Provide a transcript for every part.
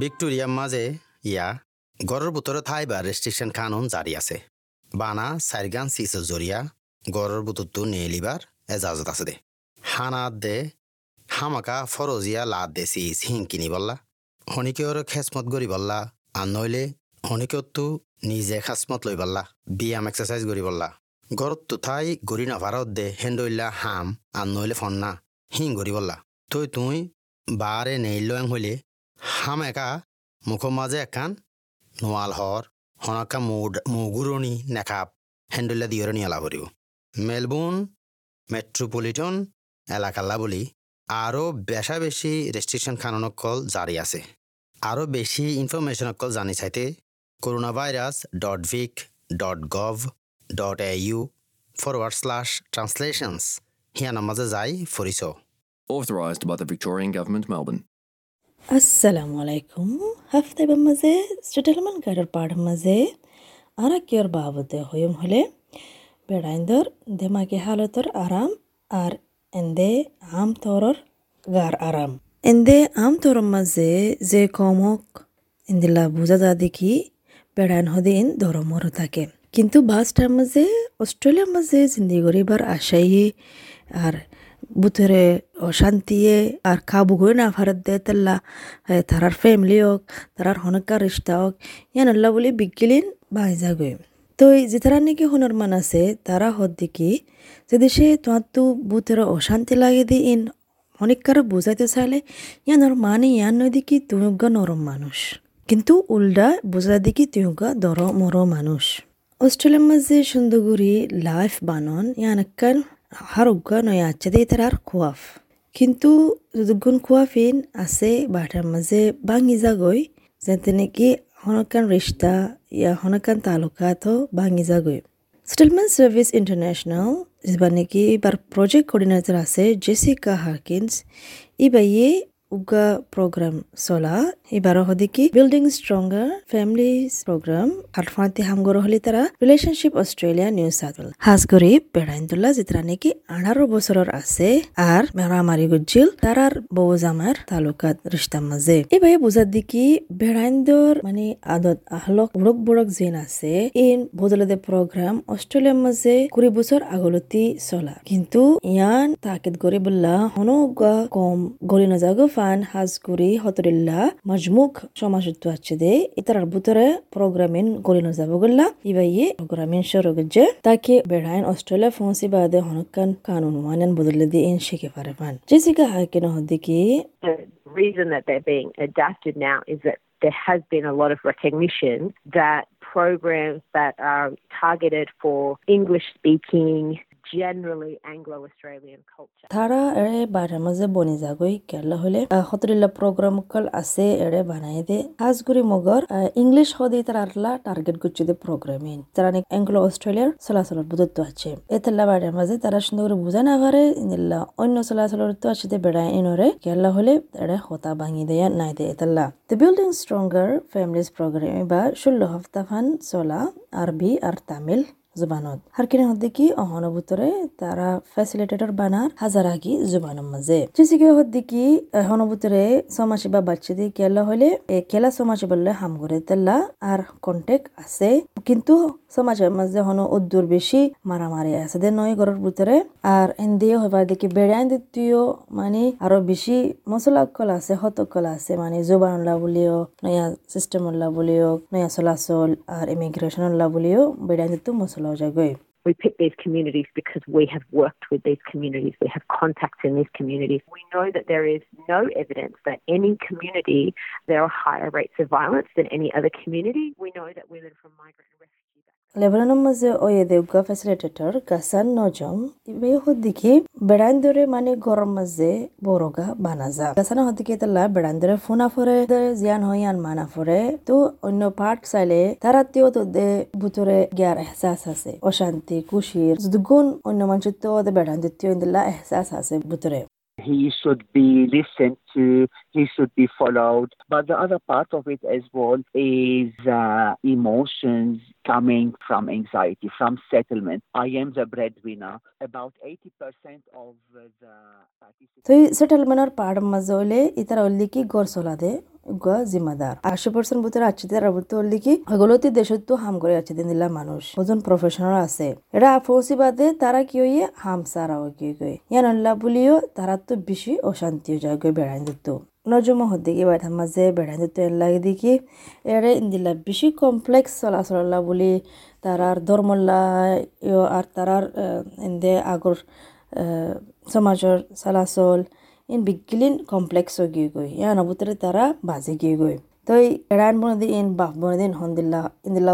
ভিক্টোরিয়ার মাঝে ইয়া গড়ের ভিতরে থাইবার রেস্ট্রিকশন কানুন জারি আছে। বানা, সাইরগান সিসের জরিয়া, গড়ের ভিতরতো নেলিবার এজাজত আছে দে। হানাত দে, হামাকা ফরজিয়া লাদ দে সিস হিং কিনি বললা। হনিকেওর খেসমত গরি বললা, আর নইলে হনিকেওতো নিজে খাসমত লই বললা, ব্যায়াম এক্সারসাইজ গরি বললা। গড়ত তো থাই গরি না ভারত দে হেন্ডইলা হাম, আর নইলে ফন্না, হিং গরি বললা। তুই তুই বারে নেইল হইলে হাম একা মুখৰ মাজে একান নোৱাল হৰ হনকা মুগুৰণি নেকাপ হেণ্ডুলা দিয়ৰণি এলা ভৰিব। মেলবোর্ন মেট্রোপলিটন এলাকাল্লা বলি আরও বেশা বেশি রেস্ট্রিকশন খাননকল জারি আছে। আরও বেশি ইনফরমেশনকল জানি চাইতে corona virus dot vic dot gov dot A U forward slash translations হিয়ানার মাঝে যাই ফরিছ Authorised by the Victorian Government, Melbourne. আসসালামু আলাইকুম হাফতে মাঝে সেটেলমেন্ট গাড়ির পাড় মাঝে আর কিয়র বাবদে হইম হলে বেড়াইন্দর দেমাকি হালতর আরাম আর এন্দে আম তরর গার আরাম এন্দে আম তরর মাঝে যে কমক ইন্দিলা বুঝা যা দেখি বেড়াইন হদিন ধরমর থাকে কিন্তু বাসটার মাঝে অস্ট্রেলিয়ার মাঝে জিন্দি গরিবার আশাই আর বুথরে অশান্তিয়ে আর খাবু গই না ভারত দে তেল্লা তারার ফ্যামিলি হোক, তারার হনকা রিস্তা হোক ইয়ান আল্লাহ বলি বিজ্ঞলিন বাইজা তো যে তারা নাকি মান আছে, তারা হদ দেখি, যে দেশে তোমার তো অশান্তি লাগে দি ইন অনেক কারও বোঝাইতে চাইলে ইয়ানোর মানে ইয়ান নয় দেখি তুমিগা নরম মানুষ। কিন্তু উল্টা বোঝা দেখি তুমিগা দর মর মানুষ। অস্ট্রেলিয়ার মাঝে সুন্দরগুড়ি লাইফ বানন ইয়ান একখান হারুগা নয় আছে দে তার খোয়াফ কিন্তু যদুগুণ খোয়াফিন আছে বাটার মাঝে ভাঙি যাগৈ যেতে নাকি হনকান রিস্তা ইয়া হনকান তালুকাত ভাঙি যাগৈ সেটেলমেন্ট সার্ভিস ইন্টারন্যাশনাল যেবা নাকি এবার প্রজেক্ট কোঅর্ডিনেটর আছে জেসিকা হার্কিন্স ইবাইয়ে উগা প্রোগ্রাম চলা এবার হদিকি বিল্ডিং স্ট্রঙ্গার ফ্যামিলিজ প্রোগ্রাম হাটফাঁতি হামগর হলি তারা relationship Australia New South Wales হাজ করে বেড়াইন্দুল্লাহ যেটা নাকি আঠারো বছরের আছে, আর মেরামারি গুজিল তারার বউ জামার তালুকাত রিস্তার মাঝে এবার বুঝার দিকি বেড়াইন্দর মানে আদত আহলক বুড়ক বুড়ক জিন আছে ইন বদলদে প্রোগ্রাম অস্ট্রেলিয়ার মাঝে কুড়ি বছর আগলতি চলা। কিন্তু ইয়ান তাকিদ করে বললা হনো কম গলি নজাগো দে ইতার ভিতরে প্রোগ্রামিন গলি নজাব গল্লা ইবাইয়ে প্রোগ্রামিন শুরু গজে তাকে বেড়াইন অস্ট্রেলিয়া ফোনসি বাদে হনকান কানুন মানেন বদলে দিয়ে ইন শিখে পারে পান জেসিকা হাকিন হদিকি The reason that they're being adapted now is that there has been a lot of recognition that programs that are targeted for English speaking generally Anglo-Australian culture. তারা এরে বারের মাঝে বনি যাগই কেরলা হলে হতরিল্লা প্রোগ্রাম কল আছে এরে বানাই দে হাজগুড়ি মগর ইংলিশ হদি তারা টার্গেট গুচ্ছি দে প্রোগ্রামিং তারা অ্যাংলো অস্ট্রেলিয়ার চলাচলের বুধত্ব আছে এতেল্লা বারের মাঝে তারা সুন্দর করে বুঝা না পারে অন্য চলাচলের তো আছে বেড়ায় ইনরে কেরলা হলে এরে হতা ভাঙি দেয়া নাই দে এতেল্লা the building stronger families programme বা ষোলো হপ্তাহ ফান চলা আরবি আর তামিল জুবানত। হারকিনে হদ্দিকি অহনভূতরে তারা ফ্যাসিলিটেটর বানার হাজার আগি জুবানের মাঝে চিসিকে হদ্দিকি হনভূতরে সমাসি বা বাচ্চা দিয়ে কেলা হলে, এ কেলা সমাসি বললে হাম করে তেল্লা আর কন্টেক আছে। কিন্তু সমাজের মাঝে হন উদ্দুর বেশি মারামারি আছে দে নয় ঘরের ভিতরে আর এন্দিয়ে হবার দেখি বেড়াই দ্বিতীয় মানে আরও বেশি মশলা কল আছে হতকল আছে মানে জুবান বলিও, নয়া সিস্টেম বলিও, নয়া চলাচল আর ইমিগ্রেশন বলিও বেড়াই দিত মশলা We pick these communities because we have worked with these communities. We have contacts in these communities. We know that there is no evidence that any community there are higher rates of violence than any other community. We know that women from migrant and refugee লেবাননের মাঝে ওয়ে দেউগা facilitator Ghassan Najm ইবে হদিকে বেড়ান মানে গরম মাঝে বড়গা বানাজা। গাসান হদিকে তালা বেড়ান ফোনা ফরে জিয়ান হই আন মানা ফরে তো অন্য পার্ট চাইলে তারাতেও তো দে ভিতরে গিয়ার এহসাস আছে অশান্তি খুশির যদি গুণ অন্য মানুষের তো বেড়ান দিতেও ইন্দিল্লা এহসাস আছে ভিতরে he should be listened to, he should be followed. But the other part of it as well is uh, emotions coming from anxiety, from settlement. I am the breadwinner. About 80% of the সেটেলমেন্টর পাড় মাঝে হইলে ইতারা হইলে কি গড় চলা দে উগা জিম্মাদার আশি পার্সেন্ট ভিতরে আছে তারা বুঝতে কি হগলতি দেশত হাম করে আছে দিন দিলা মানুষ ওজন প্রফেশনাল আছে এটা ফৌসি বাদে তারা কি হইয়ে হাম সারা কি গই ইয়ান বলিও তারা তো বেশি অশান্তি যায় বেড়াই দিত নজমা সুধিকি বাইদেউ মাজে বেঢ়াই দিওঁ কি ইয়াৰে ইন্দিলা বেছি কমপ্লেক্স চলাচলা বুলি তাৰ আৰু ধৰ্মল্লা আৰু তাৰ আৰু এনে আগৰ সমাজৰ চলাচল ইন বিগিলিন কমপ্লেক্স হৈ গৈ গৈ। ইয়াৰ নবুতৰে তাৰা বাজি গৈ তই এৰাইন বনাই দি ইন বাপ বনাই দিন ইন্দিলা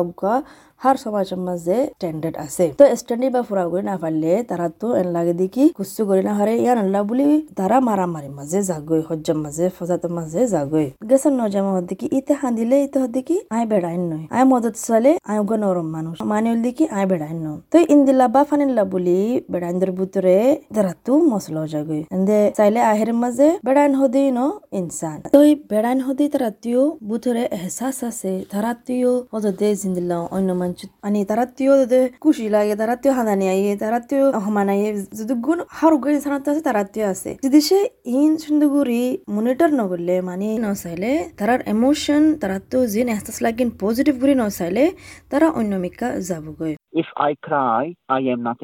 হার সমাজের মাঝে স্ট্যান্ডার্ড আছে। তো স্ট্যান্ডার্ড বা ফুরা করে না পারলে তারা তো এন লাগে দেখি কুস্তু করে না হারে ইয়ান আল্লাহ বলি তারা মারামারি মাঝে যাগই হজ্জার মাঝে ফজাতের মাঝে যাগই গেছেন নজামা হদ্দি কি ইতে হাঁদিলে ইতে হদ্দি কি আয় বেড়াইন নয়। আয় মদত চলে আয় উগা নরম মানুষ। মানে হল দেখি আয় বেড়াইন ন তো ইন্দিল্লা বা ফানিল্লা বলি বেড়াইনদের ভিতরে তারা তো মশলা যাগই এন্দে চাইলে আহের মাঝে বেড়াইন হদি ন ইনসান। তো বেড়াইন হদি তারা তিও বুথরে এহসাস আছে। তারা তিও হদে জিন্দিল্লা অন্য মানুষ হারুগ ইনসানত আছে যদি ইন সুন্দগুরি মনিটর নগরলে মানে এমোশন তারাতো জিন এহসাস লাগিন পজিটিভ গুরি নচাইলে তারা অন্যমিকা যাবগৈ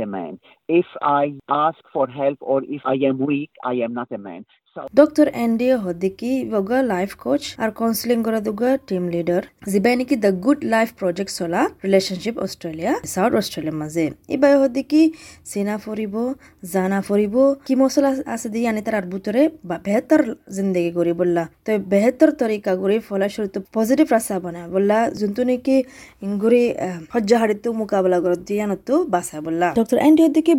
man. If I ask for help or if I am weak, I am not a man. Doctor Andy হদিকি বগা লাইফ কোচ আর কাউন্সিলিং করা দুগা টিম লিডার নাকি দ্য গুড লাইফ প্রজেক্ট চলা রিলেশনশিপ অস্ট্রেলিয়া সাউথ অস্ট্রেলিয়ার মাঝে। ইবাই হদিকি চিনা ফুরিব জানা ফুরিব কি মশলা আছে দিয়ে আনি তার ভিতরে বেহতর জিন্দগি করি বললা। তো বেহতর তরিকা করি ফলাস্বরূপ পজিটিভ রাস্তা বানায় বললা যোনটো নাকি ইনগুৰি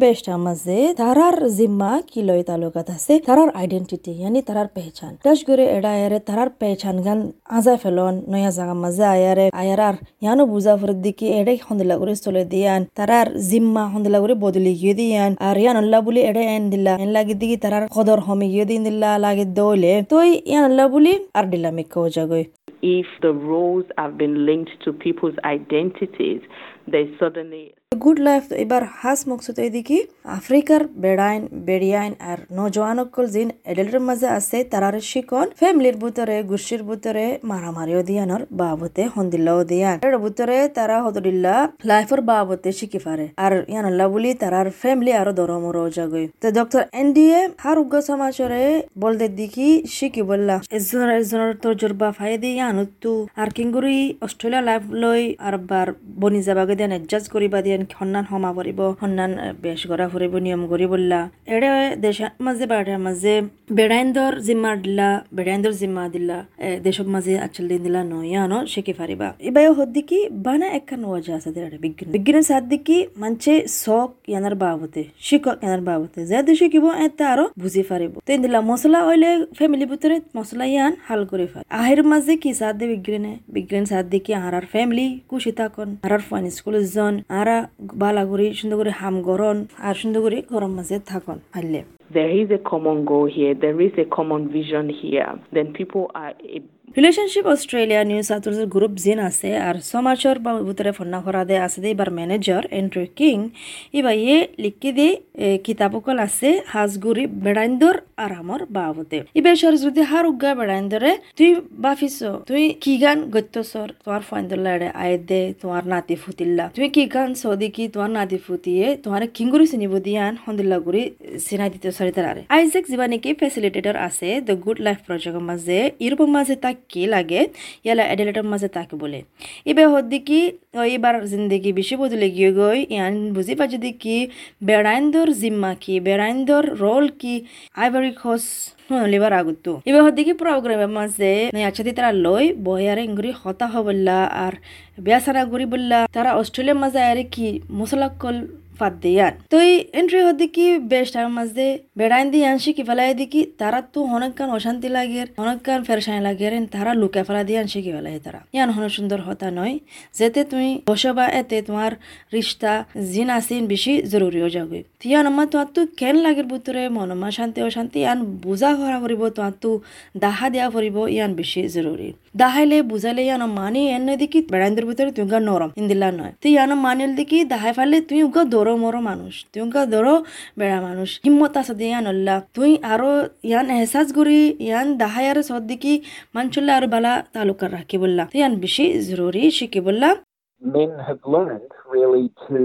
করে বেস্টার মাঝে তারার জিম্মা কি লয় তালুকাত আছে তারার identity identity yani tarar pehchan dash gore eda ayare tarar pehchan gan aza felon noya jaga maza ayare ayarar yano buza furdiki ede hondila gore sole diyan tarar zimma hondila gore bodli yediyan ar yan allah buli ede en dilla en lagi digi tarar qodor homi yedin dilla lagi dole toy yan allah buli ar dilla mikko jagoy if the roles have been linked to people's identities they suddenly good life এবার হাস মকসুদ এদিকে আফ্রিকার বেড়াইন, বেড়িয়াইন আর নজওয়ানকল জিন এডেলের মাঝে আছে, তারার শিকন, ফ্যামিলির ভিতরে গুসির ভিতরে মারামারিও দিয়ানোর বাবতে হন্দিল্লাও দিয়ান এর ভিতরে তারা হদরিল্লা লাইফের বাবতে শিখি পারে। আর ইয়ানাল্লাহ বলি তারার ফ্যামিলি আরও দরমরও জাগই তো ডক্টর এনডিএ হার উগ্র সমাজরে বলতে দেখি, শিখি বললা, এজনের এজনের তোর জোরবা ফাই দিয়ে ইয়ানুত্তু। আর কিঙ্গুরি অস্ট্রেলিয়া লাইফ লই আর বার বনি যাবাগে দেন এডজাস্ট করিবা দিয়ে সন্ধান সমা পৰিব সন্ধান বেশ কৰা ফুৰিব, নিয়ম কৰি বললা এৰে দেশৰ মাজে বাঢ়াৰ মাজে বেড়াইন্দৰ জিম্মা দিলা বেড়াইন্দৰ জিম্মা দিলা। দেশৰ মাজে আচল দিন দিলা নয়ানো শিকি ফারিবা ইবাই হদ্দি কি বানা একখান ওয়াজা আছে দেড় বিজ্ঞান। বিজ্ঞানের সাথে কি মানছে শখ ইয়ানার বাবতে, শিকক ইয়ানার বাবতে, যে শিকিব এটা আরও বুঝি ফারিব তেন দিলা মশলা হইলে ফ্যামিলি ভিতরে মশলা ইয়ান হাল করে ফার আহের মাঝে কি সাথ দে বিজ্ঞানে? বিজ্ঞান সাথ দিয়ে কি আর ফ্যামিলি কুশি থাকন আর ফাইন স্কুল জন আরা বালা করে সুন্দর করে হাম গরম আর সুন্দর করে গরম মাঝে থাকন ফাইলে There is a common goal here. There is a common vision here. Then people are relationship Australia New South ওয়েলসের গ্রুপ জিন আছে আর সমাচার বা ভিতরে ফন্না করা দে আছে এবার ম্যানেজার এন্ড্রু কিং এবার ইয়ে লিখি দি কিতাবকল আছে হাজগুড়ি বেড়াইন্দর আরামর বাবতে এবার সর যদি হার উগা বেড়াইন্দরে তুই বাফিস তুই কি গান গত্যসর তোমার ফাইন্দর লাড়ে আয় দে তোমার নাতি ফুতিল্লা তুই কি গান সদি কি তোমার নাতি ফুটিয়ে তোমার কিঙ্গুরি আইজেক যিবা নাকি ফেসিলিটেটর আছে দ্য গুড লাইফ প্রজেক্টের মাঝে, ইউরোপের মাঝে তাক কি লাগে, ইয়ালা এডেলেটের মাঝে তাকে বলে। এবার হদ্দি কি এবার জিন্দগি বেশি বদলে গিয়ে গই, ইয়ান বুঝি পাচ্ছি দি কি, বেড়াইন্দর জিম্মা কি, বেড়াইন্দর রোল কি আইভারি খোস লিবার আগুতো এবার হদ্দি কি প্রোগ্রামের মাঝে আচ্ছা দি তারা লই, বয়ারে ইংরি হতা হবল্লা, আর বেয়াসানা গুড়ি বললা, তারা অস্ট্রেলিয়ার মাঝে আরে কি, মুসলাক্কল ফাদ্দিয়ান তো এই এন্ট্রি হদি কি বেস্ট আর মাঝে বেড়াইন দি আনছি কি ফেলাই দি কি তারা তো অনেকক্ষণ অশান্তি লাগে অনেকক্ষণ ফেরসানি লাগে তারা লুকে ফেলা দিয়ে আনছি কি ফেলাই তারা। ইয়ান হন সুন্দর হতা নয়, যেতে তুমি বসবা, এতে তোমার রিস্তা জিন আসিন বেশি জরুরি হয়ে যাবে। তিয়ান আমার তোমার তো কেন লাগের ভিতরে মনমা শান্তি অশান্তি, ইয়ান বুঝা করা পড়িব তোমার তো দাহা দেওয়া পড়িব, ইয়ান বেশি জরুরি। দাহাইলে বুঝাইলে ইয়ান মানি এনে দেখি বেড়াইন্দের ভিতরে তুমি নরম ইন্দিলা নয়। তো ইয়ান মানিল দেখি দাহাই ফেললে তুমি উগা দৌড় গরো মরো মানুষ তুইকা ধরো বেড়া মানুষ হিম্মত আছে দিয়ে আনল্লা তুই আরও ইয়ান এহসাস করি ইয়ান দাহায়ার সদ্দিকি মানচুল্লা আরও বালা তালুকার রাখি বললা তুই ইয়ান বেশি জরুরি শিখি বললা men have learned really to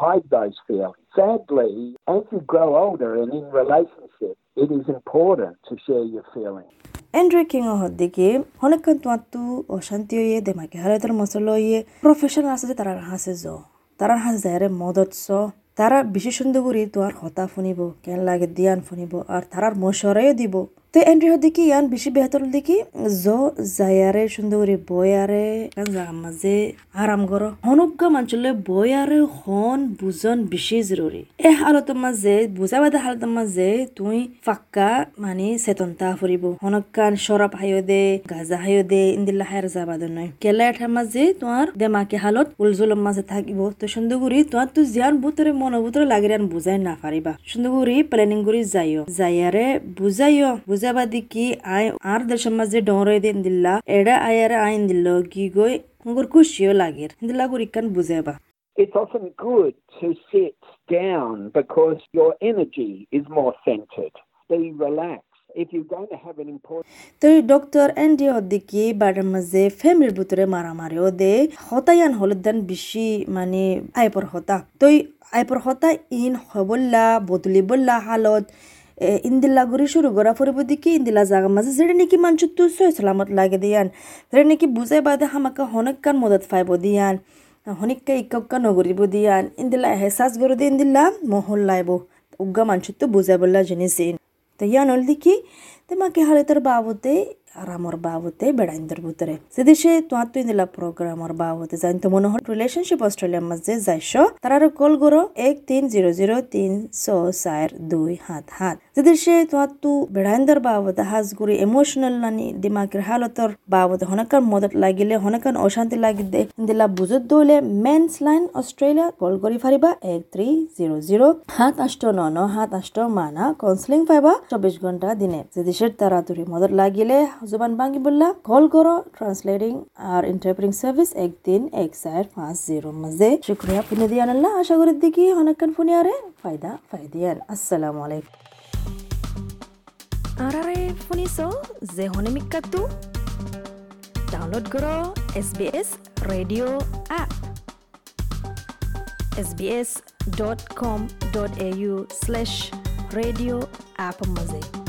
hide those feelings. Sadly, as you grow older and in relationship, it is important to share your feelings. Andre King হদ্দিকে হনেকন তোমাত্তু অশান্তি হইয়ে দেমাকে হারাতের মশল হইয়ে প্রফেশনাল আছে যে তারা হাসে জ। তারা হাস যারে মদত স তারা বিশেষ সুন্দর করে তোমার হতা শুনিব কেন লাগে দিয়ান শুনিব আর তারার মশরাইও দিব। তো এন্ড্রি হদ্দিকে ইয়ান বেশি বেহতর দেখি জ জায়ারে, সুন্দর বয়ারে মাঝে আরাম করো হনুজ্ঞা মানচলে বয়ারে হন বুজন বেশি জরুরি। এ হালতের মাঝে বুঝাবাদে হালতের মাঝে তুই ফাক্কা মানে চেতনতা ফুরিব হনকান সরব হাইও দে গাজা হাইও দে ইন্দিল্লা হায়ার যাবাদ নয়। কেলা এঠার মাঝে তোমার দেমাকে হালত উলজুলের মাঝে থাকিব। তো সুন্দর করে তোমার তুই জিয়ান বুতরে মন লাগিরান বুঝাই না পারিবা সুন্দর করে প্ল্যানিং করে যাইও। যাইয়ারে বুঝাইও ডরে দিন দিল্লা এডা আয়ারে আইন দিল কি গই মুগুর খুশিও লাগের দিল্লা গুরিকান বুঝাবা It's often good to sit down because your energy is more centered. Be relaxed. If you're going to have an important তো ডক্টর এন্ডি অদিকি বাড়ির মাঝে ফ্যামিলির ভিতরে মারামারি ও দে হতায়ান হলদান বেশি মানে আইপর হতা তো আইপর হতা ইন হবল্লা বদলি বললা হালত ইন্দিল্লা গুড়ি শুরু করা ফুরিব দিকে ইন্দিল্লা জাগা মাঝে যেটা নাকি মানুষ তু সয় সালামত লাগে দিয়ান। যেটা নাকি বুঝাই বাদে হামাকা হনকান মদত ফাইব দিয়ান। হনিকা ইকা নগরিব দিয়ান। ইন্দিল্লা এহসাস গরু দিয়ে ইন্দিল্লা মহল্লাইব উগ্গা মানুষ তো বুঝাই বললা জিনিস তো ইয়ান হল দেখি, তোমাকে হালে তার বাবতে আরামর বাবতে বেড়াইন্দর ভিতরে সেদেশে তোমার তো ইন্দিলা প্রোগ্রামর বাবতে জানি তো মনে হয় রিলেশনশিপ অস্ট্রেলিয়ার মাঝে যাইছ তারার কল করো এক তিন জিরো জিরো তিন ছ চার দুই সাত সাত যেদেশে তোমার তো বেড়াইন্দর বাবতে হাজ করে ইমোশনাল নানি দিমাগের হালতর বাবতে হনকান মদত লাগিলে হনকান অশান্তি লাগি দে ইন্দিলা বুঝত দৌলে মেন্স লাইন অস্ট্রেলিয়া কল করি ফারিবা এক থ্রি জিরো জিরো সাত আষ্ট ন ন সাত আষ্ট মানা কাউন্সিলিং পাইবা চব্বিশ ঘণ্টা দিনে। যে দেশের তাড়াতাড়ি মদত লাগিলে জুবান বাঙ্গি বললা কল করো ট্রান্সলেটিং আর ইন্টারপ্রিটিং সার্ভিস এক দিন এক চার পাঁচ জিরো মাঝে। শুক্রিয়া ফোনে দিয়ে আনল্লা আশা করি দেখি অনেকক্ষণ ফোনে আরে ফায়দা ফায়দিয়ান আসসালামু আলাইকুম। আরারে শুনিছো যে হনে মিক্কাতু ডাউনলোড করো S B S radio' app S B S dot com dot A U slash radio' app মাজে